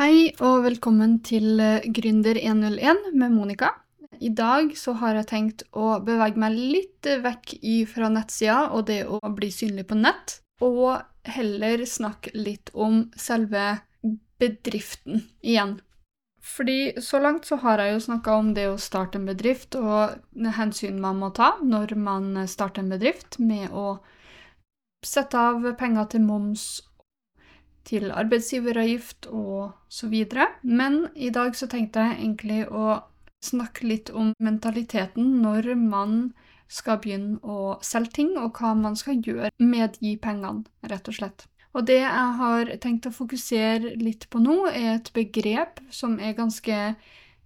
Hei og velkommen til eh, Gründer 101 med Monica. I dag så har jeg tenkt å bevege meg litt vekk fra nettsida og det å bli synlig på nett, og heller snakke litt om selve bedriften igjen. Fordi så langt så har jeg jo snakka om det å starte en bedrift og hensyn man må ta når man starter en bedrift, med å sette av penger til moms til arbeidsgiveravgift og så videre. Men i dag så tenkte jeg egentlig å snakke litt om mentaliteten når man skal begynne å selge ting, og hva man skal gjøre med de pengene, rett og slett. Og det jeg har tenkt å fokusere litt på nå, er et begrep som er ganske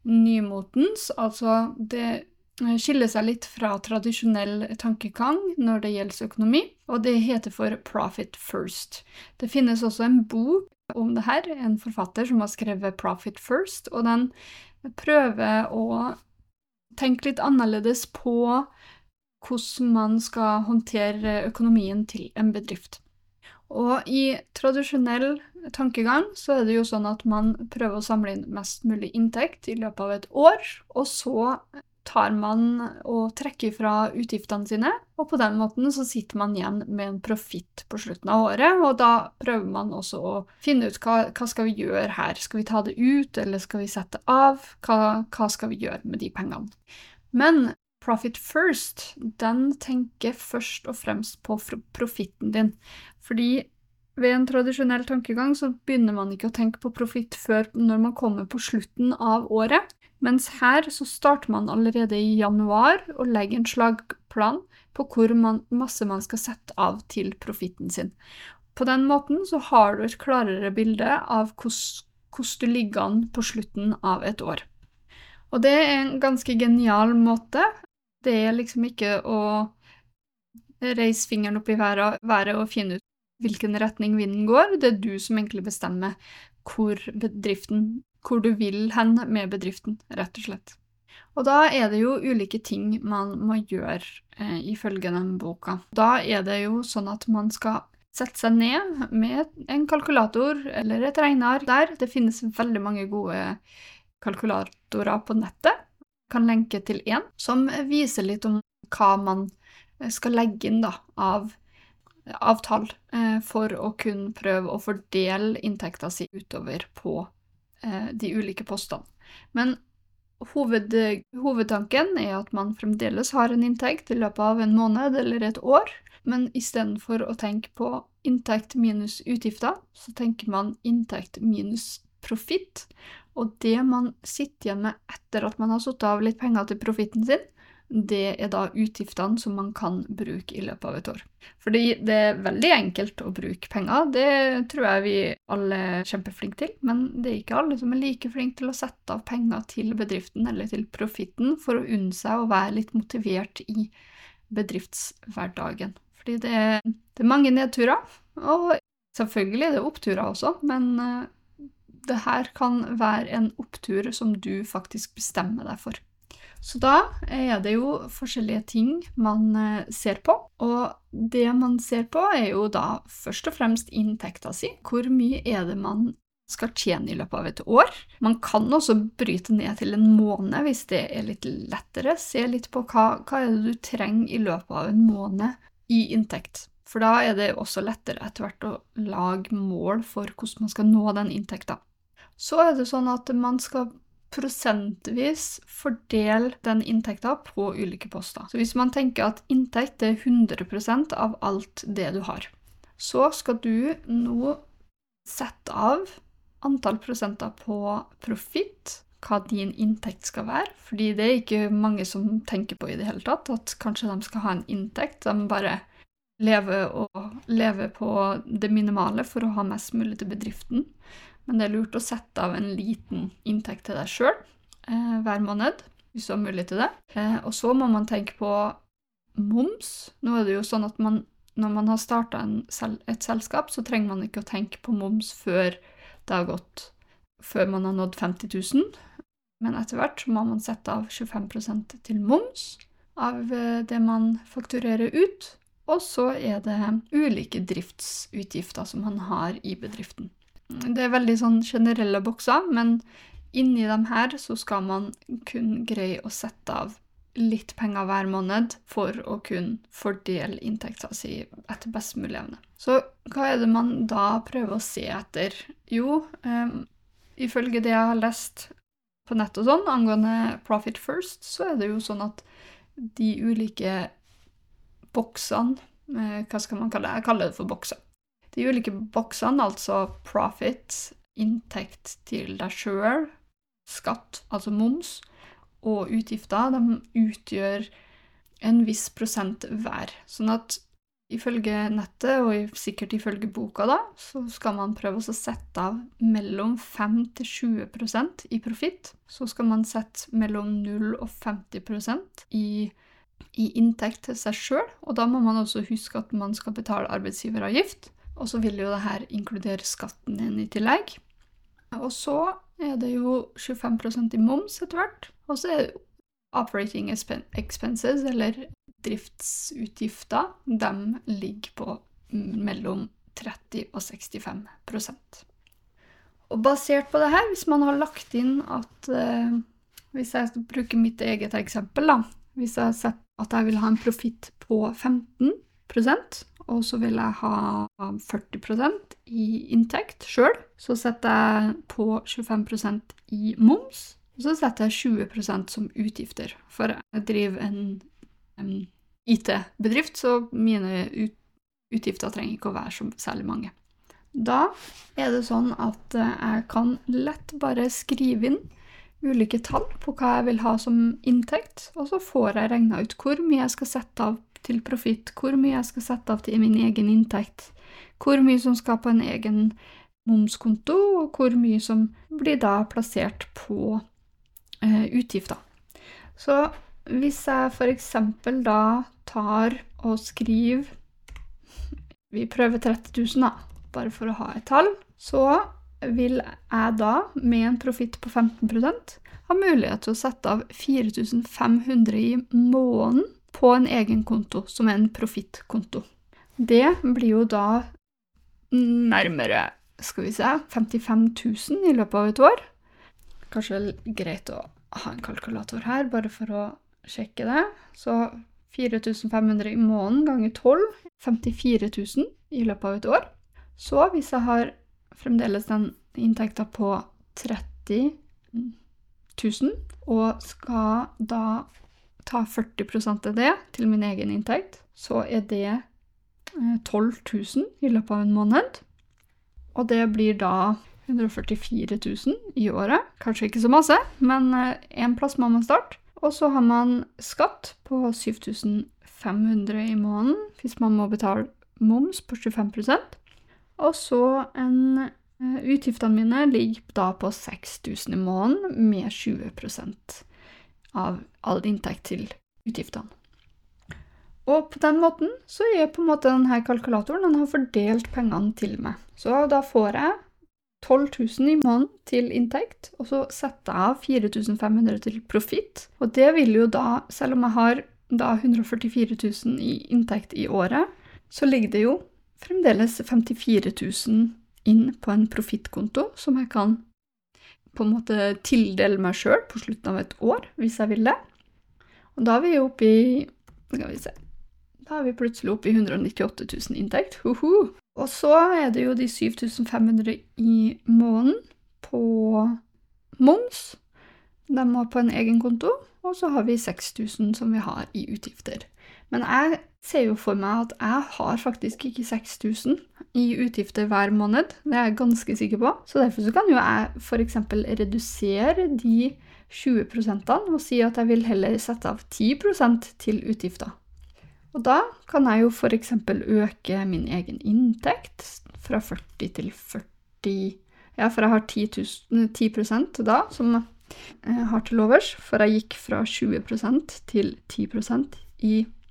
nymotens. Altså, det skiller seg litt fra tradisjonell tankegang når det gjelder økonomi, og det heter for Profit First. Det finnes også en bok om det her, en forfatter som har skrevet Profit First, og den prøver å tenke litt annerledes på hvordan man skal håndtere økonomien til en bedrift. Og i tradisjonell tankegang så er det jo sånn at man prøver å samle inn mest mulig inntekt i løpet av et år, og så tar man og trekker fra utgiftene sine, og på den måten så sitter man igjen med en profitt på slutten av året, og da prøver man også å finne ut hva, hva skal vi gjøre her. Skal vi ta det ut, eller skal vi sette av? Hva, hva skal vi gjøre med de pengene? Men Profit First, den tenker først og fremst på profitten din. Fordi ved en tradisjonell tankegang så begynner man ikke å tenke på profitt før når man kommer på slutten av året. Mens her så starter man allerede i januar og legger en slagplan på hvor man, masse man skal sette av til profitten sin. På den måten så har du et klarere bilde av hvordan du ligger an på slutten av et år. Og det er en ganske genial måte. Det er liksom ikke å reise fingeren opp i været, og finne ut hvilken retning vinden går. Det er du som egentlig bestemmer hvor bedriften hvor du vil hen med bedriften, rett og slett. Og da er det jo ulike ting man må gjøre eh, ifølge den boka. Da er det jo sånn at man skal sette seg ned med en kalkulator eller et regneark der. Det finnes veldig mange gode kalkulatorer på nettet. Kan lenke til én som viser litt om hva man skal legge inn da, av, av tall eh, for å kunne prøve å fordele inntekta si utover på de ulike postene. Men hoved, hovedtanken er at man fremdeles har en inntekt i løpet av en måned eller et år, men istedenfor å tenke på inntekt minus utgifter, så tenker man inntekt minus profitt. Og det man sitter igjen med etter at man har satt av litt penger til profitten sin, det er da utgiftene som man kan bruke i løpet av et år. Fordi det er veldig enkelt å bruke penger, det tror jeg vi alle er kjempeflinke til, men det er ikke alle som er like flinke til å sette av penger til bedriften eller til profitten for å unne seg å være litt motivert i bedriftshverdagen. Fordi det er, det er mange nedturer, og selvfølgelig er det oppturer også, men eh, det her kan være en opptur som du faktisk bestemmer deg for. Så da er det jo forskjellige ting man eh, ser på, og det man ser på, er jo da først og fremst inntekta si. Hvor mye er det man skal tjene i løpet av et år? Man kan også bryte ned til en måned hvis det er litt lettere. Se litt på hva, hva er det du trenger i løpet av en måned i inntekt. For da er det også lettere etter hvert å lage mål for hvordan man skal nå den inntekta. Så er det sånn at man skal prosentvis fordele den inntekta på ulike poster. Så hvis man tenker at inntekt er 100% av alt det du har, så skal du nå sette av antall prosenter på profitt, hva din inntekt skal være. Fordi det er ikke mange som tenker på i det hele tatt, at kanskje de skal ha en inntekt. De bare lever, og lever på det minimale for å ha mest mulig til bedriften. Men det er lurt å sette av en liten inntekt til deg sjøl eh, hver måned, hvis du har mulighet til det. Eh, og så må man tenke på moms. Nå er det jo sånn at man, når man har starta et selskap, så trenger man ikke å tenke på moms før det har gått før man har nådd 50 000. Men etter hvert må man sette av 25% til moms av eh, det man fakturerer ut. Og så er det ulike driftsutgifter som man har i bedriften. Det er veldig sånn generelle bokser, men inni dem her så skal man kun greie å sette av litt penger hver måned for å kunne fordele inntekta si etter best mulig evne. Så hva er det man da prøver å se etter? Jo, um, ifølge det jeg har lest på nett og sånn angående Profit First, så er det jo sånn at de ulike boksene eh, Hva skal man kalle det? Jeg kaller det for bokser. De ulike boksene, altså profit, inntekt til deg sjøl, skatt, altså moms, og utgifter, de utgjør en viss prosent hver. Sånn at ifølge nettet, og sikkert ifølge boka, da, så skal man prøve å sette av mellom 5 til 20% i profitt. Så skal man sette mellom 0 og 50% i, i inntekt til seg sjøl. Og da må man også huske at man skal betale arbeidsgiveravgift. Og så vil jo det her inkludere skatten din i tillegg. Og så er det jo 25% i moms etter hvert. Og så er det operating expenses, eller driftsutgifter, de ligger på mellom 30 og 65% Og basert på det her, hvis man har lagt inn at eh, Hvis jeg bruker mitt eget eksempel, da. Hvis jeg har sett at jeg vil ha en profitt på 15 og så vil jeg ha 40% i inntekt sjøl, så setter jeg på 25% i moms. Og så setter jeg 20% som utgifter, for jeg driver en, en IT-bedrift, så mine ut, utgifter trenger ikke å være så særlig mange. Da er det sånn at jeg kan lett bare skrive inn ulike tall på hva jeg vil ha som inntekt, og så får jeg regna ut hvor mye jeg skal sette av til profitt, hvor mye jeg skal sette av til min egen inntekt, hvor mye som skal på en egen momskonto, og hvor mye som blir da plassert på eh, utgifter. Så hvis jeg f.eks. da tar og skriver Vi prøver 30 000, da, bare for å ha et tall. Så vil jeg da, med en profitt på 15% ha mulighet til å sette av 4500 i måneden på en egen konto, som er en profittkonto. Det blir jo da nærmere skal vi se, 55 000 i løpet av et år. Kanskje greit å ha en kalkulator her, bare for å sjekke det. Så 4500 i måneden ganger 12 54 000 i løpet av et år. Så hvis jeg har fremdeles den inntekta på 30 000, og skal da ta 40 av det til min egen inntekt, så er det 12 eh, 000 i løpet av en måned. Og det blir da 144 000 i året. Kanskje ikke så masse, men én eh, plass må man starte. Og så har man skatt på 7500 i måneden hvis man må betale moms på 25% Og så en eh, Utgiftene mine ligger da på 6000 i måneden med 20% av all inntekt til utgiftene. Og på den måten så er på en måte denne kalkulatoren den har fordelt pengene til meg. Så da får jeg 12 000 i måneden til inntekt, og så setter jeg av 4500 til profitt. Og det vil jo da, selv om jeg har da 144 000 i inntekt i året, så ligger det jo fremdeles 54 000 inn på en profittkonto som jeg kan på en måte tildele meg sjøl på slutten av et år, hvis jeg vil det. Og da er vi oppe i Skal vi se Da er vi plutselig oppe i 198 000 inntekt. Uhu. Og så er det jo de 7500 i måneden på moms. De må på en egen konto. Og så har vi 6000 som vi har i utgifter. Men jeg ser jo for meg at jeg har faktisk ikke 6000 i utgifter hver måned. Det er jeg ganske sikker på. Så derfor så kan jo jeg f.eks. redusere de 20% og si at jeg vil heller sette av 10% til utgifter. Og da kan jeg jo f.eks. øke min egen inntekt fra 40 til 40 Ja, for jeg har 10, 000, 10% da, som jeg har til overs. For jeg gikk fra 20% til 10% i eh,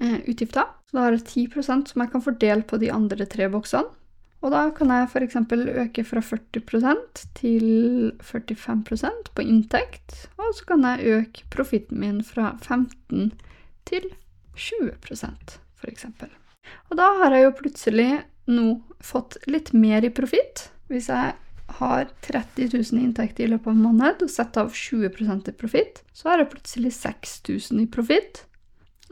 utgifter. Så da har jeg 10% som jeg kan fordele på de andre tre boksene. Og da kan jeg f.eks. øke fra 40% til 45% på inntekt. Og så kan jeg øke profitten min fra 15 til 20% f.eks. Og da har jeg jo plutselig nå fått litt mer i profitt. Hvis jeg har 30 000 i inntekt i løpet av en måned og setter av 20% til profitt, så har jeg plutselig 6000 i profitt.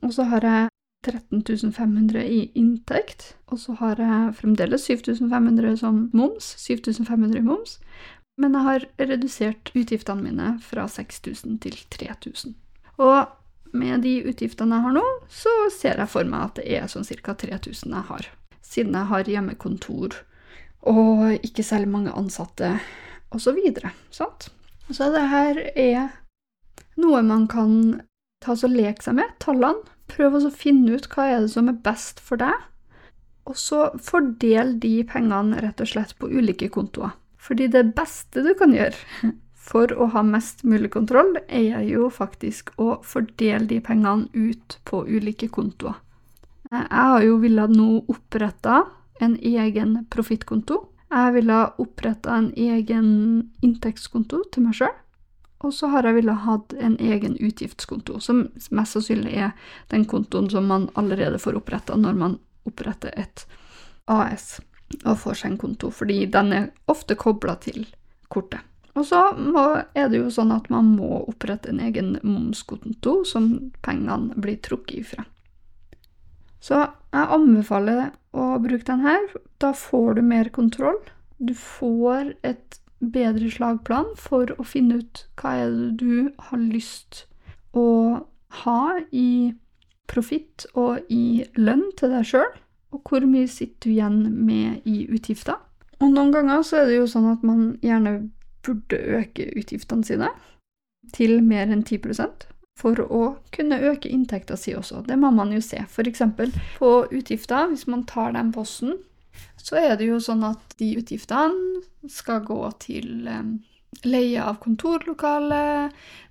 Og så har jeg 13 500 i inntekt, og så har jeg fremdeles 7500 som moms, 7500 i moms, men jeg har redusert utgiftene mine fra 6000 til 3000. Og med de utgiftene jeg har nå, så ser jeg for meg at det er sånn ca. 3000 jeg har. Siden jeg har hjemmekontor og ikke særlig mange ansatte, osv. Så, så det her er noe man kan ta og leke seg med, tallene. Prøv å finne ut hva er det som er best for deg, og så fordel de pengene rett og slett på ulike kontoer. Fordi det beste du kan gjøre for å ha mest mulig kontroll, er jo faktisk å fordele de pengene ut på ulike kontoer. Jeg har jo villet nå opprette en egen profittkonto. Jeg ville oppretta en egen inntektskonto til meg sjøl. Og så har jeg villet hatt en egen utgiftskonto, som mest sannsynlig er den kontoen som man allerede får oppretta når man oppretter et AS og får seg en konto, fordi den er ofte kobla til kortet. Og så er det jo sånn at man må opprette en egen momskonto som pengene blir trukket ifra. Så jeg anbefaler å bruke den her. Da får du mer kontroll. Du får et bedre slagplan for å finne ut hva er det du har lyst å ha i profitt og i lønn til deg sjøl og hvor mye sitter du igjen med i utgifter. Og noen ganger så er det jo sånn at man gjerne burde øke utgiftene sine til mer enn 10% for å kunne øke inntekta si også. Det må man jo se. F.eks. på utgifter, hvis man tar den posten, så er det jo sånn at de utgiftene skal gå til eh, leie av kontorlokale,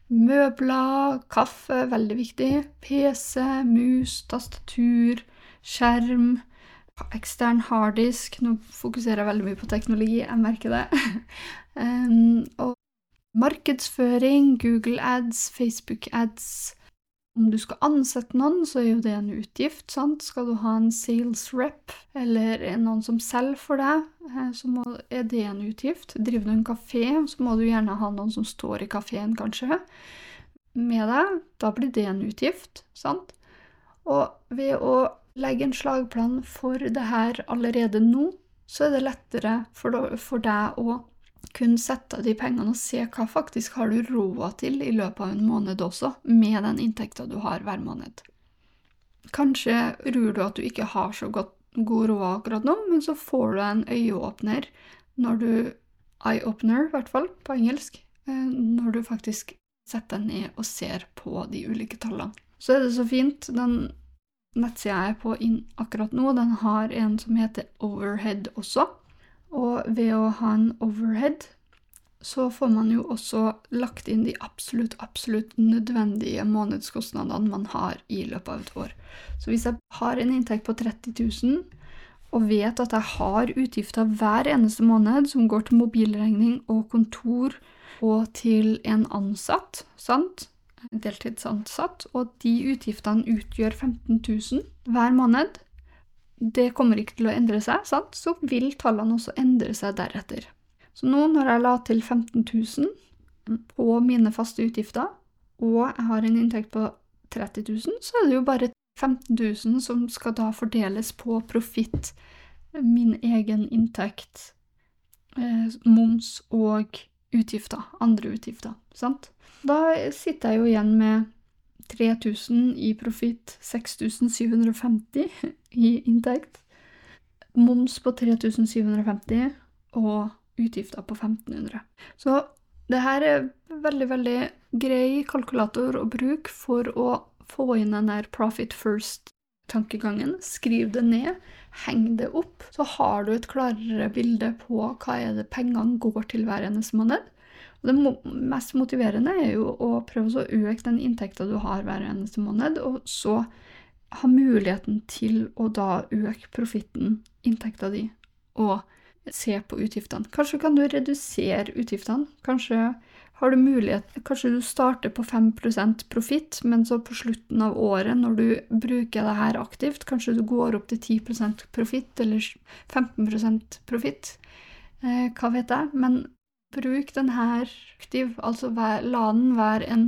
møbler, kaffe, veldig viktig, PC, mus, tastatur, skjerm, ekstern harddisk. Nå fokuserer jeg veldig mye på teknologi, jeg merker det. og markedsføring, Google ads, Facebook ads. Om du skal ansette noen, så er jo det en utgift. sant? Skal du ha en sales rep, eller noen som selger for deg, eh, så må, er det en utgift. Driver du en kafé, så må du gjerne ha noen som står i kafeen, kanskje, med deg. Da blir det en utgift, sant? Og ved å legge en slagplan for det her allerede nå, så er det lettere for, deg å kunne sette av de pengene og se hva faktisk har du råd til i løpet av en måned også, med den inntekta du har hver måned. Kanskje rur du at du ikke har så godt, god råd akkurat nå, men så får du en øyeåpner når du Eye-opener, i hvert fall, på engelsk. Eh, når du faktisk setter deg ned og ser på de ulike tallene. Så er det så fint. Den nettsida jeg er på akkurat nå, den har en som heter Overhead også. Og ved å ha en overhead så får man jo også lagt inn de absolutt, absolutt nødvendige månedskostnadene man har i løpet av et år. Så hvis jeg har en inntekt på 30 000 og vet at jeg har utgifter hver eneste måned som går til mobilregning og kontor og til en ansatt, sant, deltidsansatt, og de utgiftene utgjør 15 000 hver måned, det kommer ikke til å endre seg, sant? så vil tallene også endre seg deretter. Så nå når jeg la til 15 000 på mine faste utgifter, og jeg har en inntekt på 30 000, så er det jo bare 15 000 som skal da fordeles på profitt, min egen inntekt, eh, moms og utgifter, andre utgifter, sant? Da sitter jeg jo igjen med 3000 i profitt, 6750 i inntekt, moms på 3750 og utgifter på 1500. Så det her er veldig, veldig grei kalkulator å bruke for å få inn den der profit first-tankegangen. Skriv det ned, heng det opp, så har du et klarere bilde på hva er det pengene går til hver eneste måned. Og det mest motiverende er jo å prøve å øke den inntekta du har hver eneste måned, og så ha muligheten til å da øke profitten, inntekta di, og se på utgiftene. Kanskje kan du redusere utgiftene. Kanskje har du mulighet Kanskje du starter på 5% profitt, men så på slutten av året, når du bruker det her aktivt, kanskje du går opp til 10% profitt eller 15 profitt. Eh, hva vet jeg? Men bruk den her aktiv, altså vær, la den være en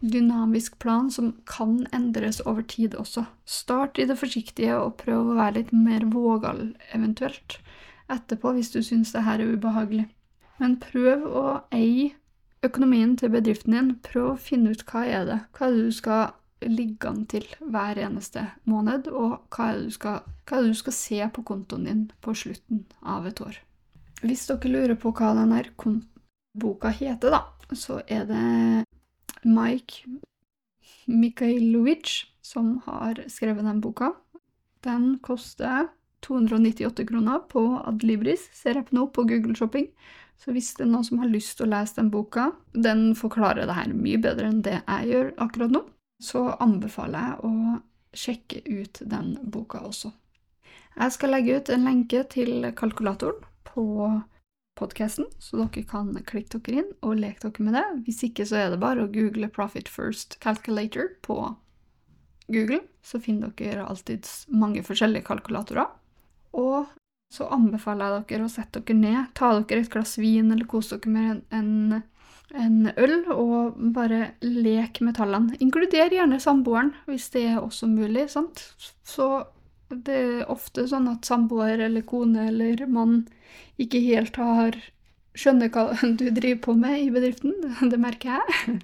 dynamisk plan som kan endres over tid også. Start i det forsiktige og prøv å være litt mer vågal eventuelt etterpå hvis du syns det her er ubehagelig. Men prøv å eie økonomien til bedriften din. Prøv å finne ut hva er det Hva er det du skal ligge an til hver eneste måned, og hva er det du skal, hva er det du skal se på kontoen din på slutten av et år. Hvis dere lurer på hva denne boka heter, da, så er det Mike Mikhailovic som har skrevet den boka. Den koster 298 kroner på Adlibris, ser jeg på nå på Google Shopping. Så hvis det er noen som har lyst til å lese den boka, den forklarer det her mye bedre enn det jeg gjør akkurat nå, så anbefaler jeg å sjekke ut den boka også. Jeg skal legge ut en lenke til kalkulatoren på podkasten, så dere kan klikke dere inn og leke dere med det. Hvis ikke så er det bare å google Profit First Calculator på Google, så finner dere alltid mange forskjellige kalkulatorer. Og så anbefaler jeg dere å sette dere ned, ta dere et glass vin eller kose dere med en, en øl, og bare lek med tallene. Inkluder gjerne samboeren, hvis det er også mulig. sant? Så det er ofte sånn at samboer eller kone eller mann ikke helt har skjønner hva du driver på med i bedriften. Det merker jeg.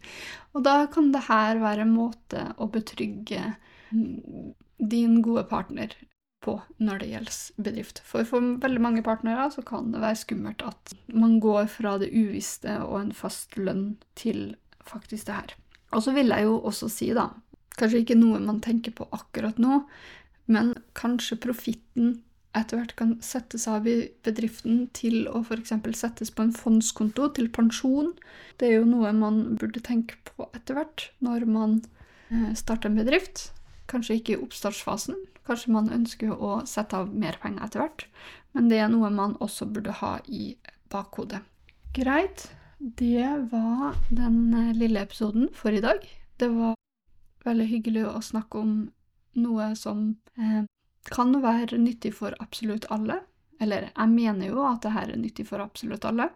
Og da kan det her være en måte å betrygge din gode partner på når det gjelder bedrift. For for veldig mange partnere så kan det være skummelt at man går fra det uvisste og en fast lønn til faktisk det her. Og så vil jeg jo også si, da, kanskje ikke noe man tenker på akkurat nå, men kanskje profitten etter hvert kan settes av i bedriften til å f.eks. settes på en fondskonto til pensjon. Det er jo noe man burde tenke på etter hvert når man eh, starter en bedrift. Kanskje ikke i oppstartsfasen, kanskje man ønsker å sette av mer penger etter hvert. Men det er noe man også burde ha i bakhodet. Greit. Det var den eh, lille episoden for i dag. Det var veldig hyggelig å snakke om noe som eh, kan være nyttig for absolutt alle. Eller jeg mener jo at det her er nyttig for absolutt alle.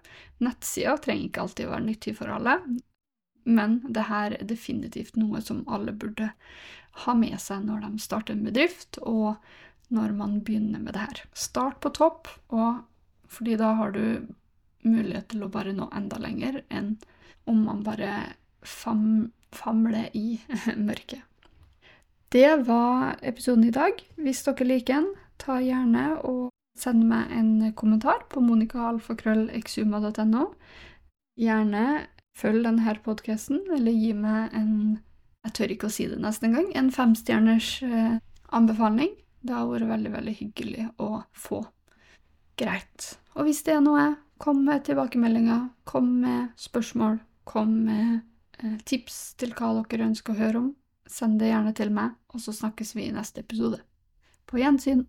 Nettsider trenger ikke alltid være nyttig for alle, men det her er definitivt noe som alle burde ha med seg når de starter en bedrift, og når man begynner med det her. Start på topp, og fordi da har du mulighet til å bare nå enda lenger enn om man bare fam, famler i mørket. Det var episoden i dag. Hvis dere liker den, ta gjerne og send meg en kommentar på monicaalfakrøllexuma.no. Gjerne følg denne podkasten, eller gi meg en Jeg tør ikke å si det nesten gang. En femstjerners eh, anbefaling. Det har vært veldig, veldig hyggelig å få. Greit. Og hvis det er noe, kom med tilbakemeldinger, kom med spørsmål, kom med eh, tips til hva dere ønsker å høre om. Send det gjerne til meg, og så snakkes vi i neste episode. På gjensyn!